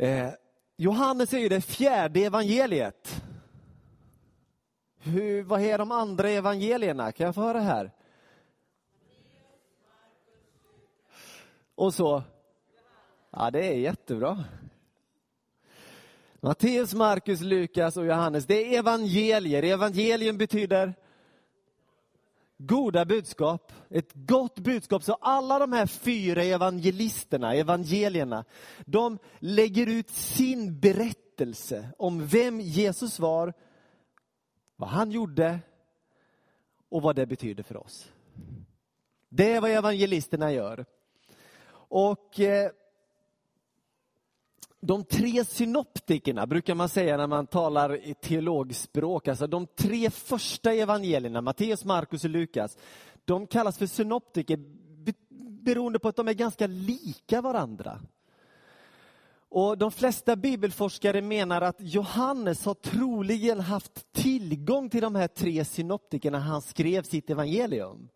Eh, Johannes är ju det fjärde evangeliet. Hur, vad är de andra evangelierna? Kan jag få höra här? Och så? Ja, det är jättebra. Matteus, Markus, Lukas och Johannes, det är evangelier. Evangelium betyder goda budskap, ett gott budskap. Så alla de här fyra evangelisterna, evangelierna, de lägger ut sin berättelse om vem Jesus var, vad han gjorde och vad det betyder för oss. Det är vad evangelisterna gör. Och eh, de tre synoptikerna brukar man säga när man talar i teologspråk, alltså de tre första evangelierna, Matteus, Markus och Lukas, de kallas för synoptiker beroende på att de är ganska lika varandra. Och De flesta bibelforskare menar att Johannes har troligen haft tillgång till de här tre synoptikerna när han skrev sitt evangelium.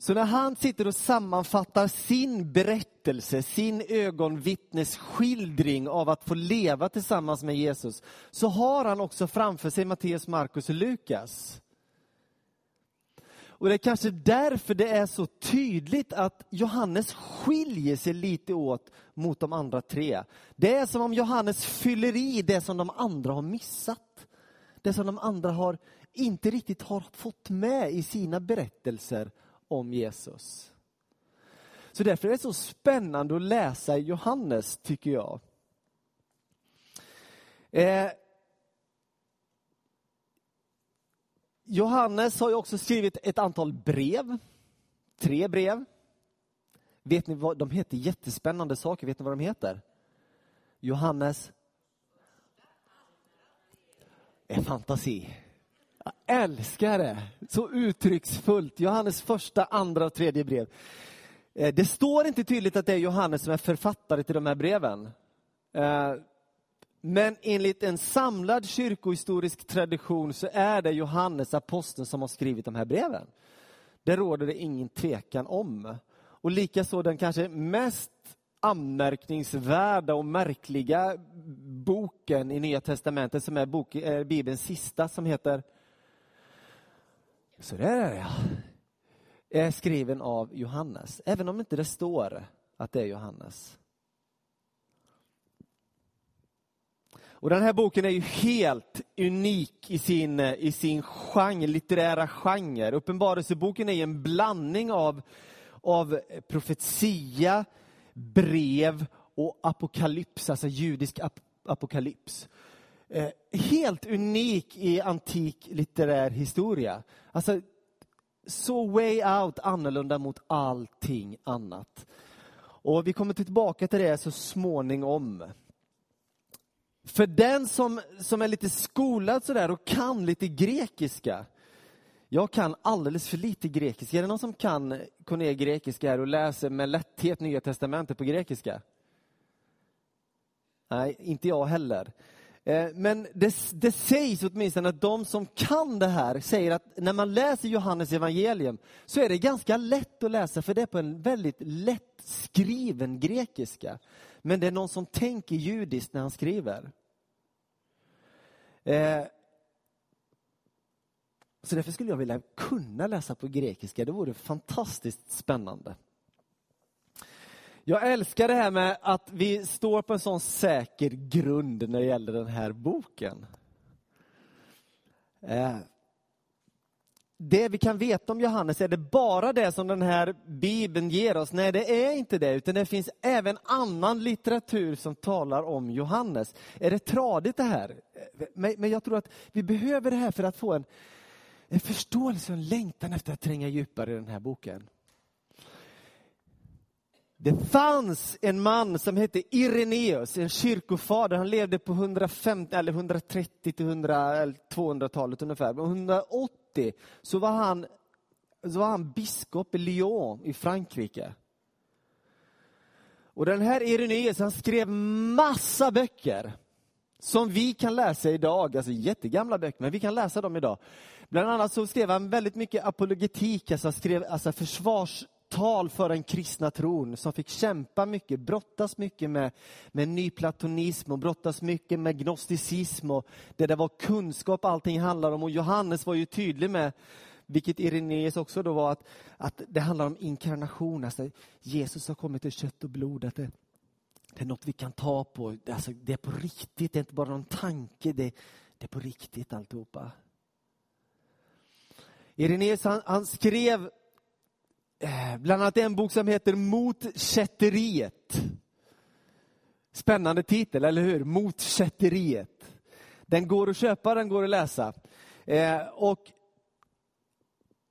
Så när han sitter och sammanfattar sin berättelse, sin ögonvittnesskildring av att få leva tillsammans med Jesus, så har han också framför sig Matteus, Markus och Lukas. Och det är kanske därför det är så tydligt att Johannes skiljer sig lite åt mot de andra tre. Det är som om Johannes fyller i det som de andra har missat. Det som de andra har inte riktigt har fått med i sina berättelser om Jesus. Så därför är det så spännande att läsa Johannes, tycker jag. Eh, Johannes har ju också skrivit ett antal brev. Tre brev. Vet ni vad de heter? Jättespännande saker. Vet ni vad de heter? Johannes en fantasi. Jag älskar det. Så uttrycksfullt. Johannes första, andra och tredje brev. Eh, det står inte tydligt att det är Johannes som är författare till de här breven. Eh, men enligt en samlad kyrkohistorisk tradition så är det Johannes, aposteln, som har skrivit de här breven. Det råder det ingen tvekan om. Och likaså den kanske mest anmärkningsvärda och märkliga boken i Nya Testamentet som är bok, eh, Bibelns sista som heter så där är det, är skriven av Johannes, även om inte det står att det är Johannes. Och Den här boken är ju helt unik i sin, i sin genre, litterära genre. Uppenbarelseboken är en blandning av, av profetia, brev och apokalyps, alltså judisk ap apokalyps. Eh, helt unik i antik litterär historia. Alltså, så way out annorlunda mot allting annat. Och Vi kommer tillbaka till det så småningom. För den som, som är lite skolad sådär och kan lite grekiska. Jag kan alldeles för lite grekiska. Är det någon som kan Cornelia grekiska här och läser med lätthet Nya Testamentet på grekiska? Nej, inte jag heller. Eh, men det, det sägs åtminstone att de som kan det här säger att när man läser Johannes evangelium så är det ganska lätt att läsa för det är på en väldigt lättskriven grekiska. Men det är någon som tänker judiskt när han skriver. Eh, så därför skulle jag vilja kunna läsa på grekiska. Det vore fantastiskt spännande. Jag älskar det här med att vi står på en sån säker grund när det gäller den här boken. Eh, det vi kan veta om Johannes, är det bara det som den här bibeln ger oss? Nej, det är inte det, utan det finns även annan litteratur som talar om Johannes. Är det tradigt det här? Eh, men jag tror att vi behöver det här för att få en, en förståelse och en längtan efter att tränga djupare i den här boken. Det fanns en man som hette Ireneus, en kyrkofader. Han levde på 150, eller 130 till 200-talet ungefär. Men 180 så var, han, så var han biskop i Lyon i Frankrike. Och den här Ireneus han skrev massa böcker som vi kan läsa idag, alltså jättegamla böcker, men vi kan läsa dem idag. Bland annat så skrev han väldigt mycket apologetik, alltså skrev alltså försvars tal för den kristna tron, som fick kämpa mycket, brottas mycket med, med nyplatonism och brottas mycket med gnosticism och det där var kunskap allting handlar om. Och Johannes var ju tydlig med, vilket Irenaeus också då var, att, att det handlar om inkarnation, alltså Jesus har kommit i kött och blod, att det, det är något vi kan ta på, alltså, det är på riktigt, det är inte bara någon tanke, det, det är på riktigt alltihopa. Irenaeus han, han skrev Eh, bland annat en bok som heter Mot kätteriet. Spännande titel, eller hur? Mot kätteriet. Den går att köpa, den går att läsa. Eh, och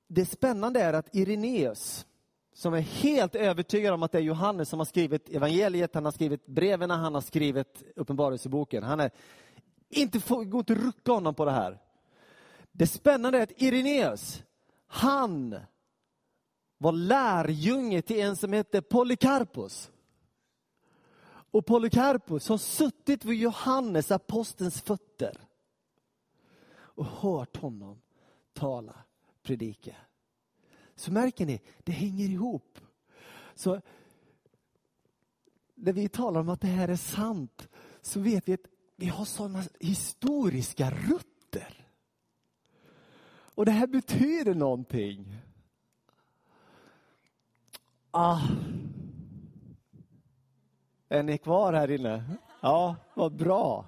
det spännande är att Ireneus som är helt övertygad om att det är Johannes som har skrivit evangeliet, han har skrivit breven, han har skrivit uppenbarelseboken. Han är inte, går inte att rucka honom på det här. Det spännande är att Ireneus, han var lärjunge till en som hette Polycarpus. Och Polycarpus har suttit vid Johannes, apostelns fötter och hört honom tala, predika. Så märker ni, det hänger ihop. Så när vi talar om att det här är sant så vet vi att vi har sådana historiska rötter. Och det här betyder någonting. Ah. Är ni kvar här inne? Ja, vad bra.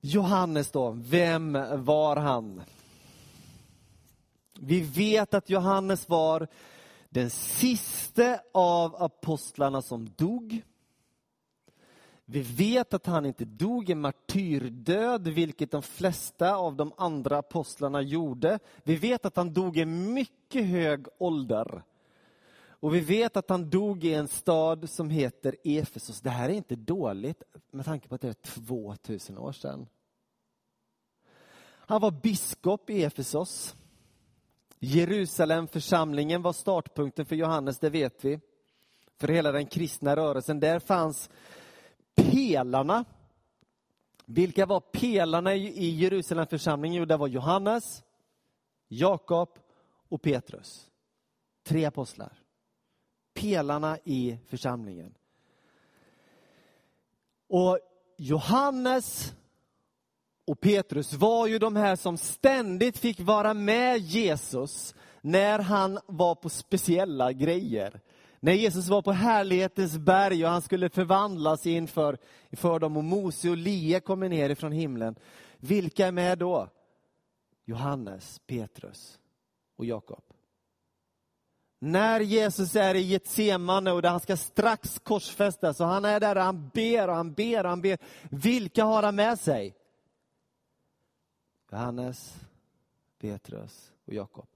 Johannes då, vem var han? Vi vet att Johannes var den siste av apostlarna som dog. Vi vet att han inte dog en martyrdöd, vilket de flesta av de andra apostlarna gjorde. Vi vet att han dog i mycket hög ålder. Och vi vet att han dog i en stad som heter Efesos. Det här är inte dåligt med tanke på att det är 2000 år sedan. Han var biskop i Efesos. Jerusalemförsamlingen var startpunkten för Johannes, det vet vi. För hela den kristna rörelsen. Där fanns pelarna. Vilka var pelarna i Jerusalemförsamlingen? Jo, det var Johannes, Jakob och Petrus. Tre apostlar. Pelarna i församlingen. Och Johannes och Petrus var ju de här som ständigt fick vara med Jesus när han var på speciella grejer. När Jesus var på härlighetens berg och han skulle förvandlas inför, för dem och Mose och Lia kommer ner ifrån himlen. Vilka är med då? Johannes, Petrus och Jakob. När Jesus är i Getsemane och där han ska strax korsfästas och han är där och han ber och han ber och han ber. Vilka har han med sig? Johannes, Petrus och Jakob.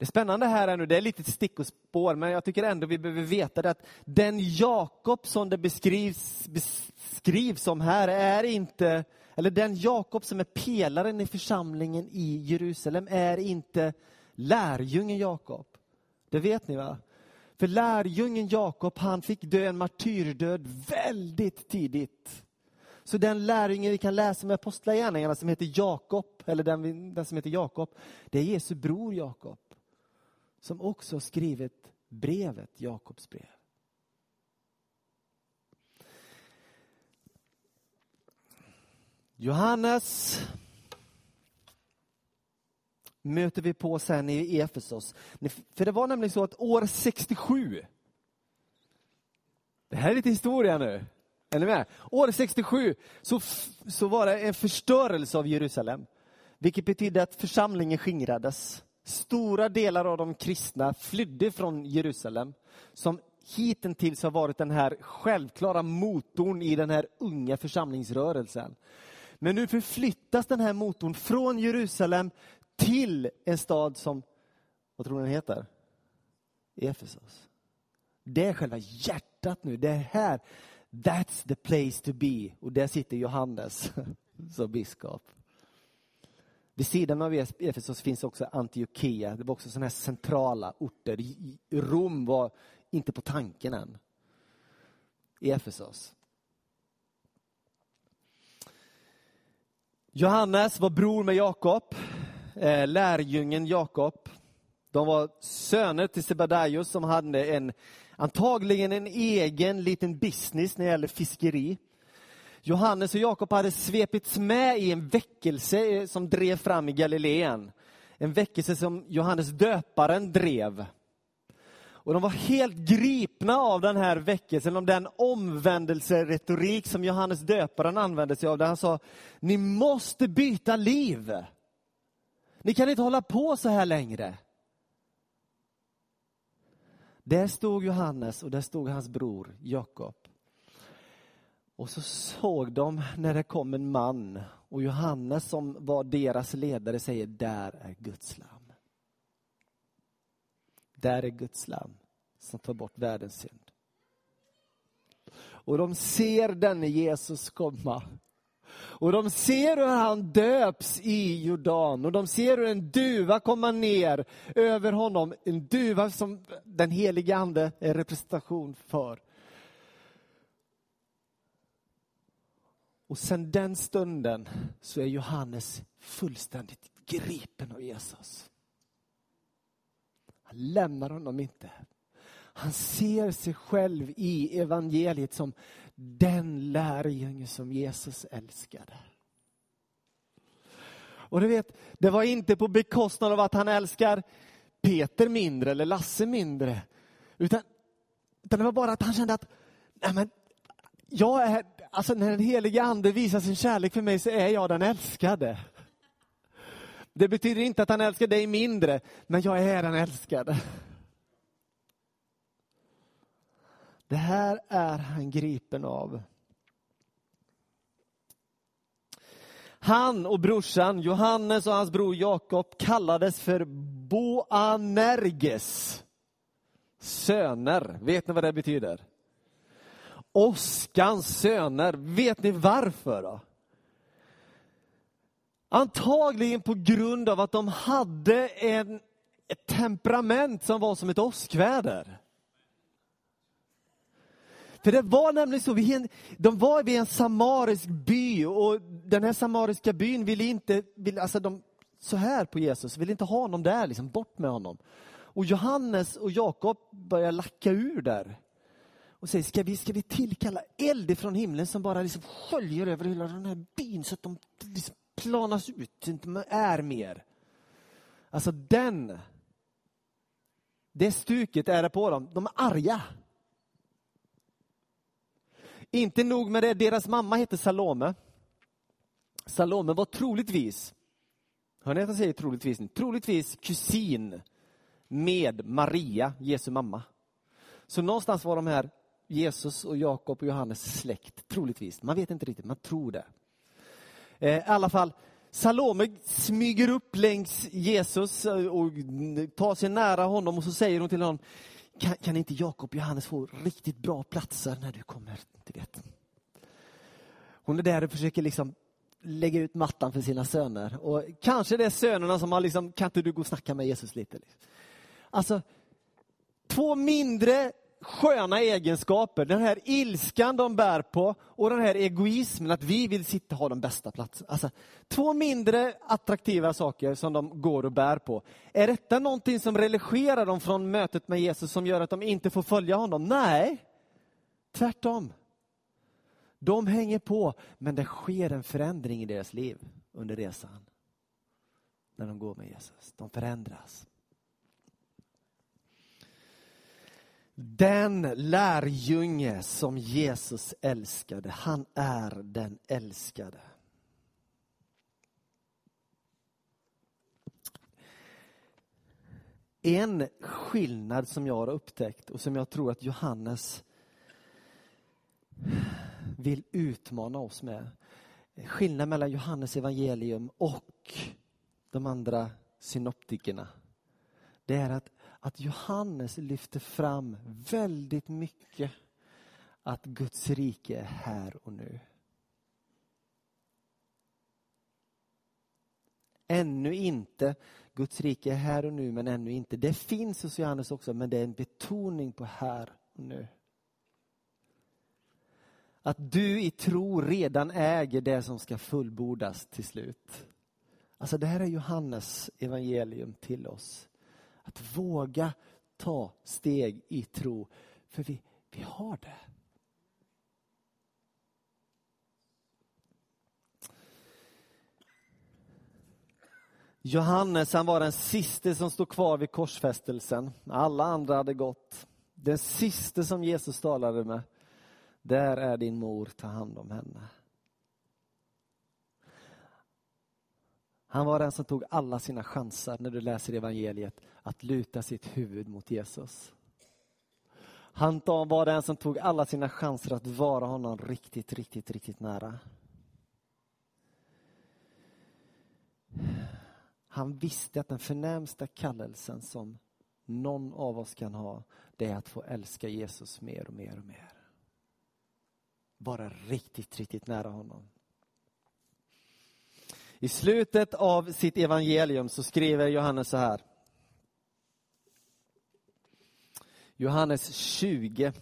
Det spännande här är nu, det är lite stick och spår, men jag tycker ändå vi behöver veta det att den Jakob som det beskrivs, beskrivs som här är inte, eller den Jakob som är pelaren i församlingen i Jerusalem är inte lärjungen Jakob. Det vet ni va? För lärjungen Jakob, han fick dö en martyrdöd väldigt tidigt. Så den lärjungen vi kan läsa med Apostlagärningarna som heter Jakob, eller den, den som heter Jakob, det är Jesu bror Jakob. Som också har skrivit brevet Jakobs brev. Johannes möter vi på sen i Efesos. För det var nämligen så att år 67, det här är lite historia nu, är ni med? År 67 så, så var det en förstörelse av Jerusalem. Vilket betydde att församlingen skingrades. Stora delar av de kristna flydde från Jerusalem. Som hittills har varit den här självklara motorn i den här unga församlingsrörelsen. Men nu förflyttas den här motorn från Jerusalem till en stad som, vad tror ni den heter? Efesos. Det är själva hjärtat nu. Det är här That's the place to be. Och där sitter Johannes som biskop. Vid sidan av Efesos finns också Antiochia. Det var också sådana här centrala orter. Rom var inte på tanken än. i Efesos. Johannes var bror med Jakob. Eh, lärjungen Jakob. De var söner till Sebedaios som hade en, antagligen en egen liten business när det gäller fiskeri. Johannes och Jakob hade svepits med i en väckelse som drev fram i Galileen. En väckelse som Johannes döparen drev. Och de var helt gripna av den här väckelsen, av den omvändelseretorik som Johannes döparen använde sig av, där han sa, ni måste byta liv. Ni kan inte hålla på så här längre. Där stod Johannes och där stod hans bror Jakob. Och så såg de när det kom en man och Johannes som var deras ledare säger, där är Guds lam. Där är Guds lam som tar bort världens synd. Och de ser denne Jesus komma. Och de ser hur han döps i Jordan och de ser hur en duva kommer ner över honom. En duva som den helige ande är representation för. Och sen den stunden så är Johannes fullständigt gripen av Jesus. Han lämnar honom inte. Han ser sig själv i evangeliet som den lärjunge som Jesus älskade. Och du vet, det var inte på bekostnad av att han älskar Peter mindre eller Lasse mindre. Utan, utan det var bara att han kände att nej men, jag är, alltså när den helige ande visar sin kärlek för mig så är jag den älskade. Det betyder inte att han älskar dig mindre, men jag är den älskade. Det här är han gripen av. Han och brorsan Johannes och hans bror Jakob kallades för Boanerges söner. Vet ni vad det betyder? Oskans söner. Vet ni varför? Då? Antagligen på grund av att de hade en, ett temperament som var som ett åskväder. För det var nämligen så, de var vid en samarisk by och den här samariska byn ville inte, ville, alltså de, så här på Jesus, ville inte ha honom där, liksom, bort med honom. Och Johannes och Jakob börjar lacka ur där. Och säger, ska vi, ska vi tillkalla eld från himlen som bara liksom sköljer över hela den här byn så att de liksom planas ut, inte är mer. Alltså den, det stuket är det på dem. De är arga. Inte nog med det, deras mamma hette Salome. Salome var troligtvis, hör ni att jag säger troligtvis? Troligtvis kusin med Maria, Jesu mamma. Så någonstans var de här Jesus och Jakob och Johannes släkt, troligtvis. Man vet inte riktigt, man tror det. Eh, I alla fall, Salome smyger upp längs Jesus eh, och tar sig nära honom och så säger hon till honom, kan, kan inte Jakob och Johannes få riktigt bra platser när du kommer? Du vet. Hon är där och försöker liksom lägga ut mattan för sina söner. Och kanske det är sönerna som har liksom, kan inte du gå och snacka med Jesus lite? Alltså, två mindre sköna egenskaper. Den här ilskan de bär på och den här egoismen att vi vill sitta och ha de bästa platserna. Alltså, två mindre attraktiva saker som de går och bär på. Är detta någonting som religerar dem från mötet med Jesus som gör att de inte får följa honom? Nej, tvärtom. De hänger på, men det sker en förändring i deras liv under resan. När de går med Jesus. De förändras. Den lärjunge som Jesus älskade, han är den älskade. En skillnad som jag har upptäckt och som jag tror att Johannes vill utmana oss med. Skillnaden mellan Johannes evangelium och de andra synoptikerna. Det är att att Johannes lyfter fram väldigt mycket att Guds rike är här och nu. Ännu inte. Guds rike är här och nu, men ännu inte. Det finns hos Johannes också, men det är en betoning på här och nu. Att du i tro redan äger det som ska fullbordas till slut. Alltså det här är Johannes evangelium till oss. Att våga ta steg i tro, för vi, vi har det. Johannes han var den siste som stod kvar vid korsfästelsen. Alla andra hade gått. Den siste som Jesus talade med. Där är din mor, ta hand om henne. Han var den som tog alla sina chanser när du läser evangeliet att luta sitt huvud mot Jesus. Han var den som tog alla sina chanser att vara honom riktigt, riktigt, riktigt nära. Han visste att den förnämsta kallelsen som någon av oss kan ha, det är att få älska Jesus mer och mer och mer. Vara riktigt, riktigt nära honom. I slutet av sitt evangelium så skriver Johannes så här. Johannes 20,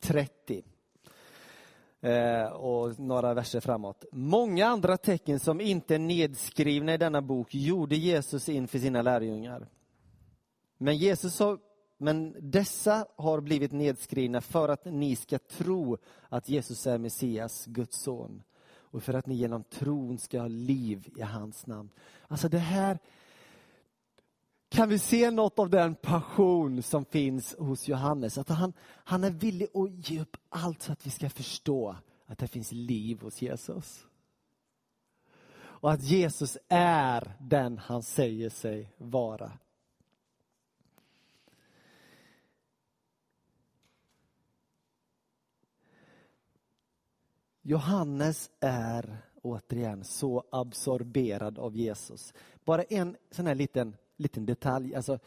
30 eh, och några verser framåt. Många andra tecken som inte är nedskrivna i denna bok gjorde Jesus inför sina lärjungar. Men, Jesus har, men dessa har blivit nedskrivna för att ni ska tro att Jesus är Messias, Guds son och för att ni genom tron ska ha liv i hans namn. Alltså det här kan vi se något av den passion som finns hos Johannes. Att han, han är villig att ge upp allt så att vi ska förstå att det finns liv hos Jesus. Och att Jesus är den han säger sig vara. Johannes är återigen så absorberad av Jesus. Bara en sån här liten, liten detalj. Alltså,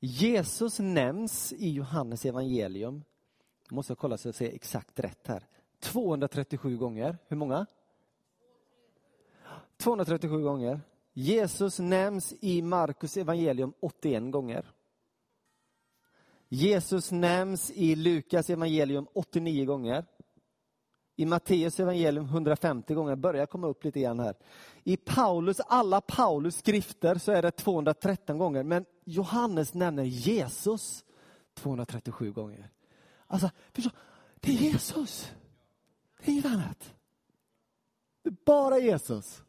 Jesus nämns i Johannes evangelium, jag måste kolla så jag säger exakt rätt här, 237 gånger. Hur många? 237 gånger. Jesus nämns i Markus evangelium 81 gånger. Jesus nämns i Lukas evangelium 89 gånger. I Matteus evangelium 150 gånger, börjar komma upp lite grann här. I Paulus, alla Paulus skrifter så är det 213 gånger, men Johannes nämner Jesus 237 gånger. Alltså, förstå, det är Jesus. Det är inget annat. Det är bara Jesus.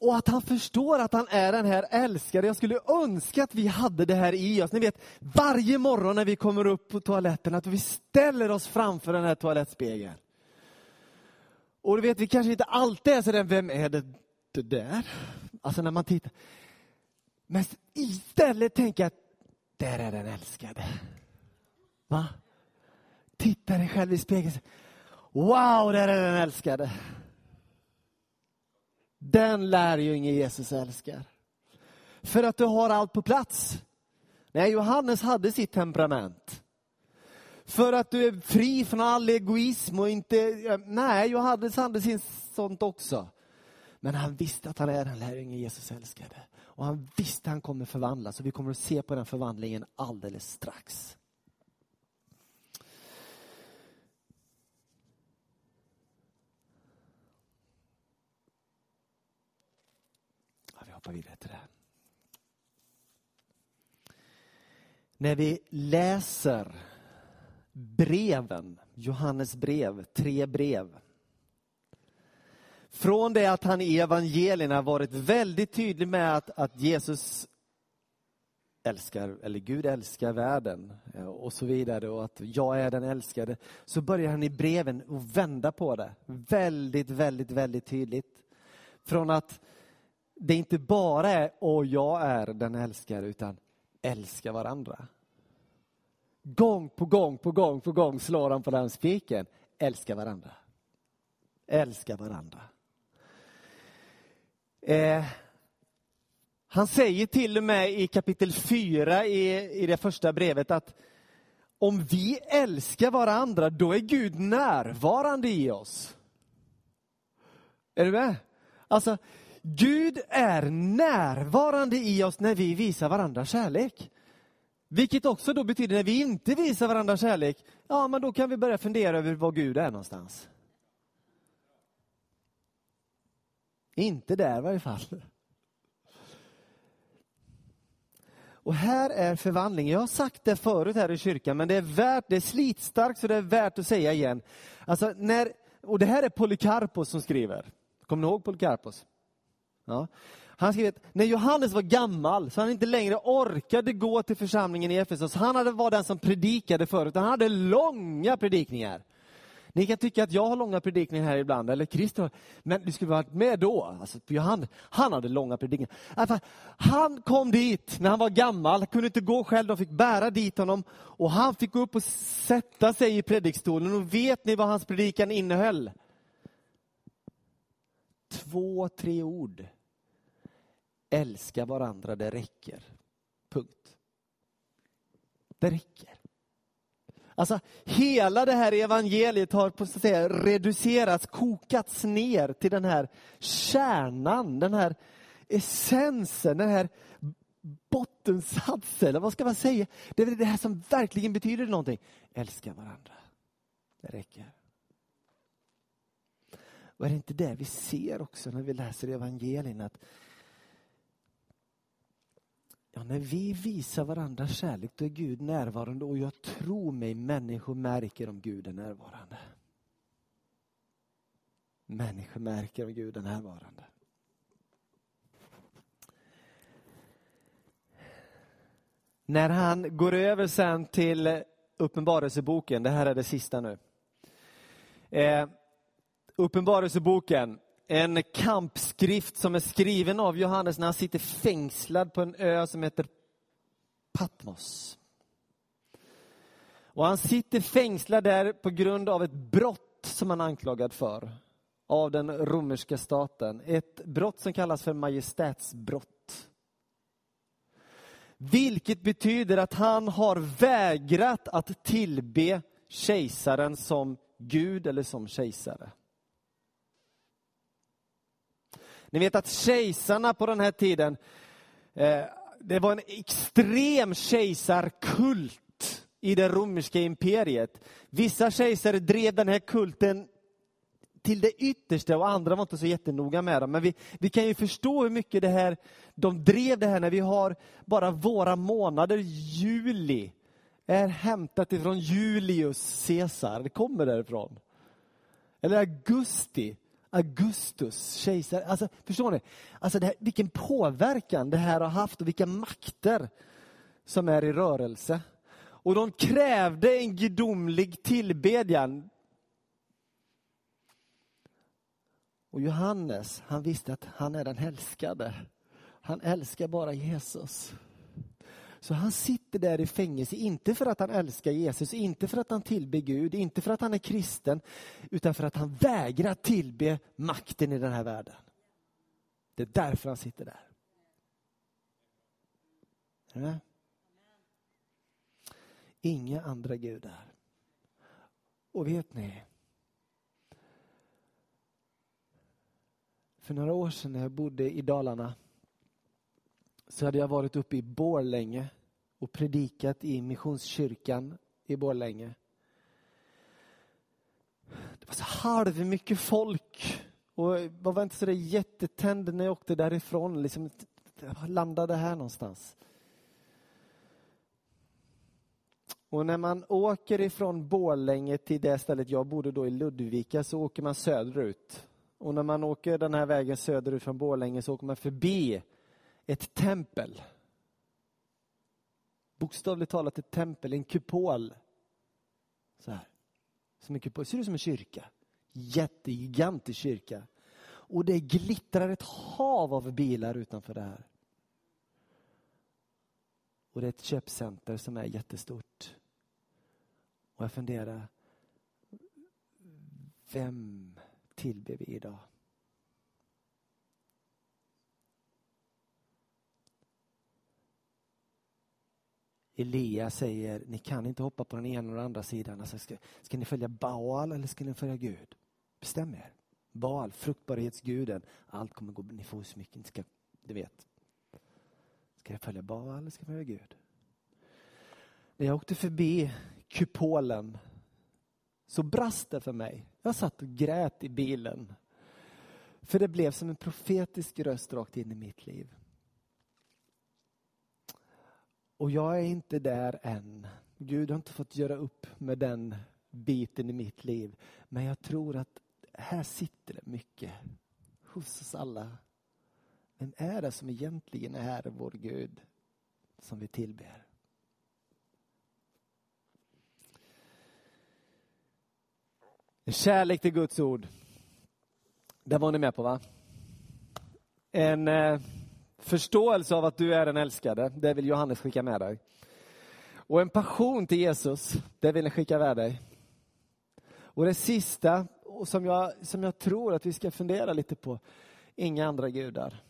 Och att han förstår att han är den här älskade. Jag skulle önska att vi hade det här i oss. Ni vet, varje morgon när vi kommer upp på toaletten, att vi ställer oss framför den här toalettspegeln. Och du vet, vi kanske inte alltid är sådär, vem är det, det där? Alltså när man tittar. Men istället tänka att där är den älskade. Va? Titta dig själv i spegeln. Wow, där är den älskade. Den lärjunge Jesus älskar. För att du har allt på plats. Nej, Johannes hade sitt temperament. För att du är fri från all egoism och inte... Nej, Johannes hade sin sånt också. Men han visste att han är den lärjunge Jesus älskade. Och han visste att han kommer förvandlas och vi kommer att se på den förvandlingen alldeles strax. Hoppar vidare till det. När vi läser breven, Johannes brev, tre brev. Från det att han i evangelierna varit väldigt tydlig med att, att Jesus älskar, eller Gud älskar världen eh, och så vidare och att jag är den älskade. Så börjar han i breven att vända på det. Väldigt, väldigt, väldigt tydligt. Från att det inte bara är och jag är den älskade, utan älska varandra. Gång på gång på gång på gång slår han på den spiken. Älska varandra. Älska varandra. Eh, han säger till och med i kapitel 4 i, i det första brevet att om vi älskar varandra, då är Gud närvarande i oss. Är du med? Alltså, Gud är närvarande i oss när vi visar varandra kärlek. Vilket också då betyder när vi inte visar varandra kärlek, ja men då kan vi börja fundera över var Gud är någonstans. Inte där i varje fall. Och här är förvandlingen. Jag har sagt det förut här i kyrkan, men det är värt, det är slitstarkt så det är värt att säga igen. Alltså när, och det här är Polycarpos som skriver. Kommer ni ihåg Polycarpos? Ja. Han skriver att när Johannes var gammal så han inte längre orkade gå till församlingen i Efesos. Han hade, var den som predikade förut. Han hade långa predikningar. Ni kan tycka att jag har långa predikningar här ibland, eller Christer men du skulle varit med då. Alltså, Johannes, han hade långa predikningar. Alltså, han kom dit när han var gammal, kunde inte gå själv, de fick bära dit honom. Och han fick gå upp och sätta sig i predikstolen. Och vet ni vad hans predikan innehöll? Två, tre ord. Älska varandra, det räcker. Punkt. Det räcker. Alltså, hela det här evangeliet har på så att säga, reducerats, kokats ner till den här kärnan, den här essensen, den här bottensatsen, eller vad ska man säga? Det är det här som verkligen betyder någonting. Älska varandra. Det räcker. Och är det inte det vi ser också när vi läser evangelierna? Att Ja, när vi visar varandra kärlek, då är Gud närvarande och jag tror mig människor märker om Gud är närvarande. Människor märker om Gud är närvarande. När han går över sen till Uppenbarelseboken, det här är det sista nu. Eh, Uppenbarelseboken, en kampskrift som är skriven av Johannes när han sitter fängslad på en ö som heter Patmos. Och han sitter fängslad där på grund av ett brott som han är anklagad för av den romerska staten. Ett brott som kallas för majestätsbrott. Vilket betyder att han har vägrat att tillbe kejsaren som Gud eller som kejsare. Ni vet att kejsarna på den här tiden, eh, det var en extrem kejsarkult i det romerska imperiet. Vissa kejsare drev den här kulten till det yttersta och andra var inte så jättenoga med dem. Men vi, vi kan ju förstå hur mycket det här, de drev det här när vi har bara våra månader, juli, är hämtat ifrån Julius Caesar, det kommer därifrån. Eller augusti, Augustus, kejsare. Alltså, förstår ni? Alltså det här, vilken påverkan det här har haft och vilka makter som är i rörelse. Och de krävde en gudomlig tillbedjan. Och Johannes, han visste att han är den älskade. Han älskar bara Jesus. Så han sitter där i fängelse, inte för att han älskar Jesus, inte för att han tillber Gud, inte för att han är kristen, utan för att han vägrar tillbe makten i den här världen. Det är därför han sitter där. Ja. Inga andra gudar. Och vet ni? För några år sedan när jag bodde i Dalarna så hade jag varit uppe i Borlänge och predikat i Missionskyrkan i Borlänge. Det var så halv mycket folk och jag var inte så där jättetänd när jag åkte därifrån. Liksom, jag landade här någonstans. Och när man åker ifrån Borlänge till det stället jag bodde då i Ludvika så åker man söderut. Och när man åker den här vägen söderut från Borlänge så åker man förbi ett tempel. Bokstavligt talat ett tempel, en kupol. Så här. Som en kupol. Ser ut som en kyrka. Jättegigantisk kyrka. Och det glittrar ett hav av bilar utanför det här. Och det är ett köpcenter som är jättestort. Och jag funderar, vem tillber vi idag? Elia säger, ni kan inte hoppa på den ena och den andra sidan. Alltså, ska, ska ni följa Baal eller ska ni följa Gud? Bestäm er. Baal, fruktbarhetsguden. Allt kommer gå, ni får så mycket ni ska, du vet. Ska jag följa Baal eller ska jag följa Gud? När jag åkte förbi kupolen så brast det för mig. Jag satt och grät i bilen. För det blev som en profetisk röst rakt in i mitt liv. Och jag är inte där än. Gud har inte fått göra upp med den biten i mitt liv. Men jag tror att här sitter det mycket hos oss alla. Vem är det som egentligen är vår Gud som vi tillber? Kärlek till Guds ord. Det var ni med på va? En eh, förståelse av att du är den älskade, det vill Johannes skicka med dig. Och en passion till Jesus, det vill han skicka med dig. Och det sista, och som jag, som jag tror att vi ska fundera lite på, inga andra gudar.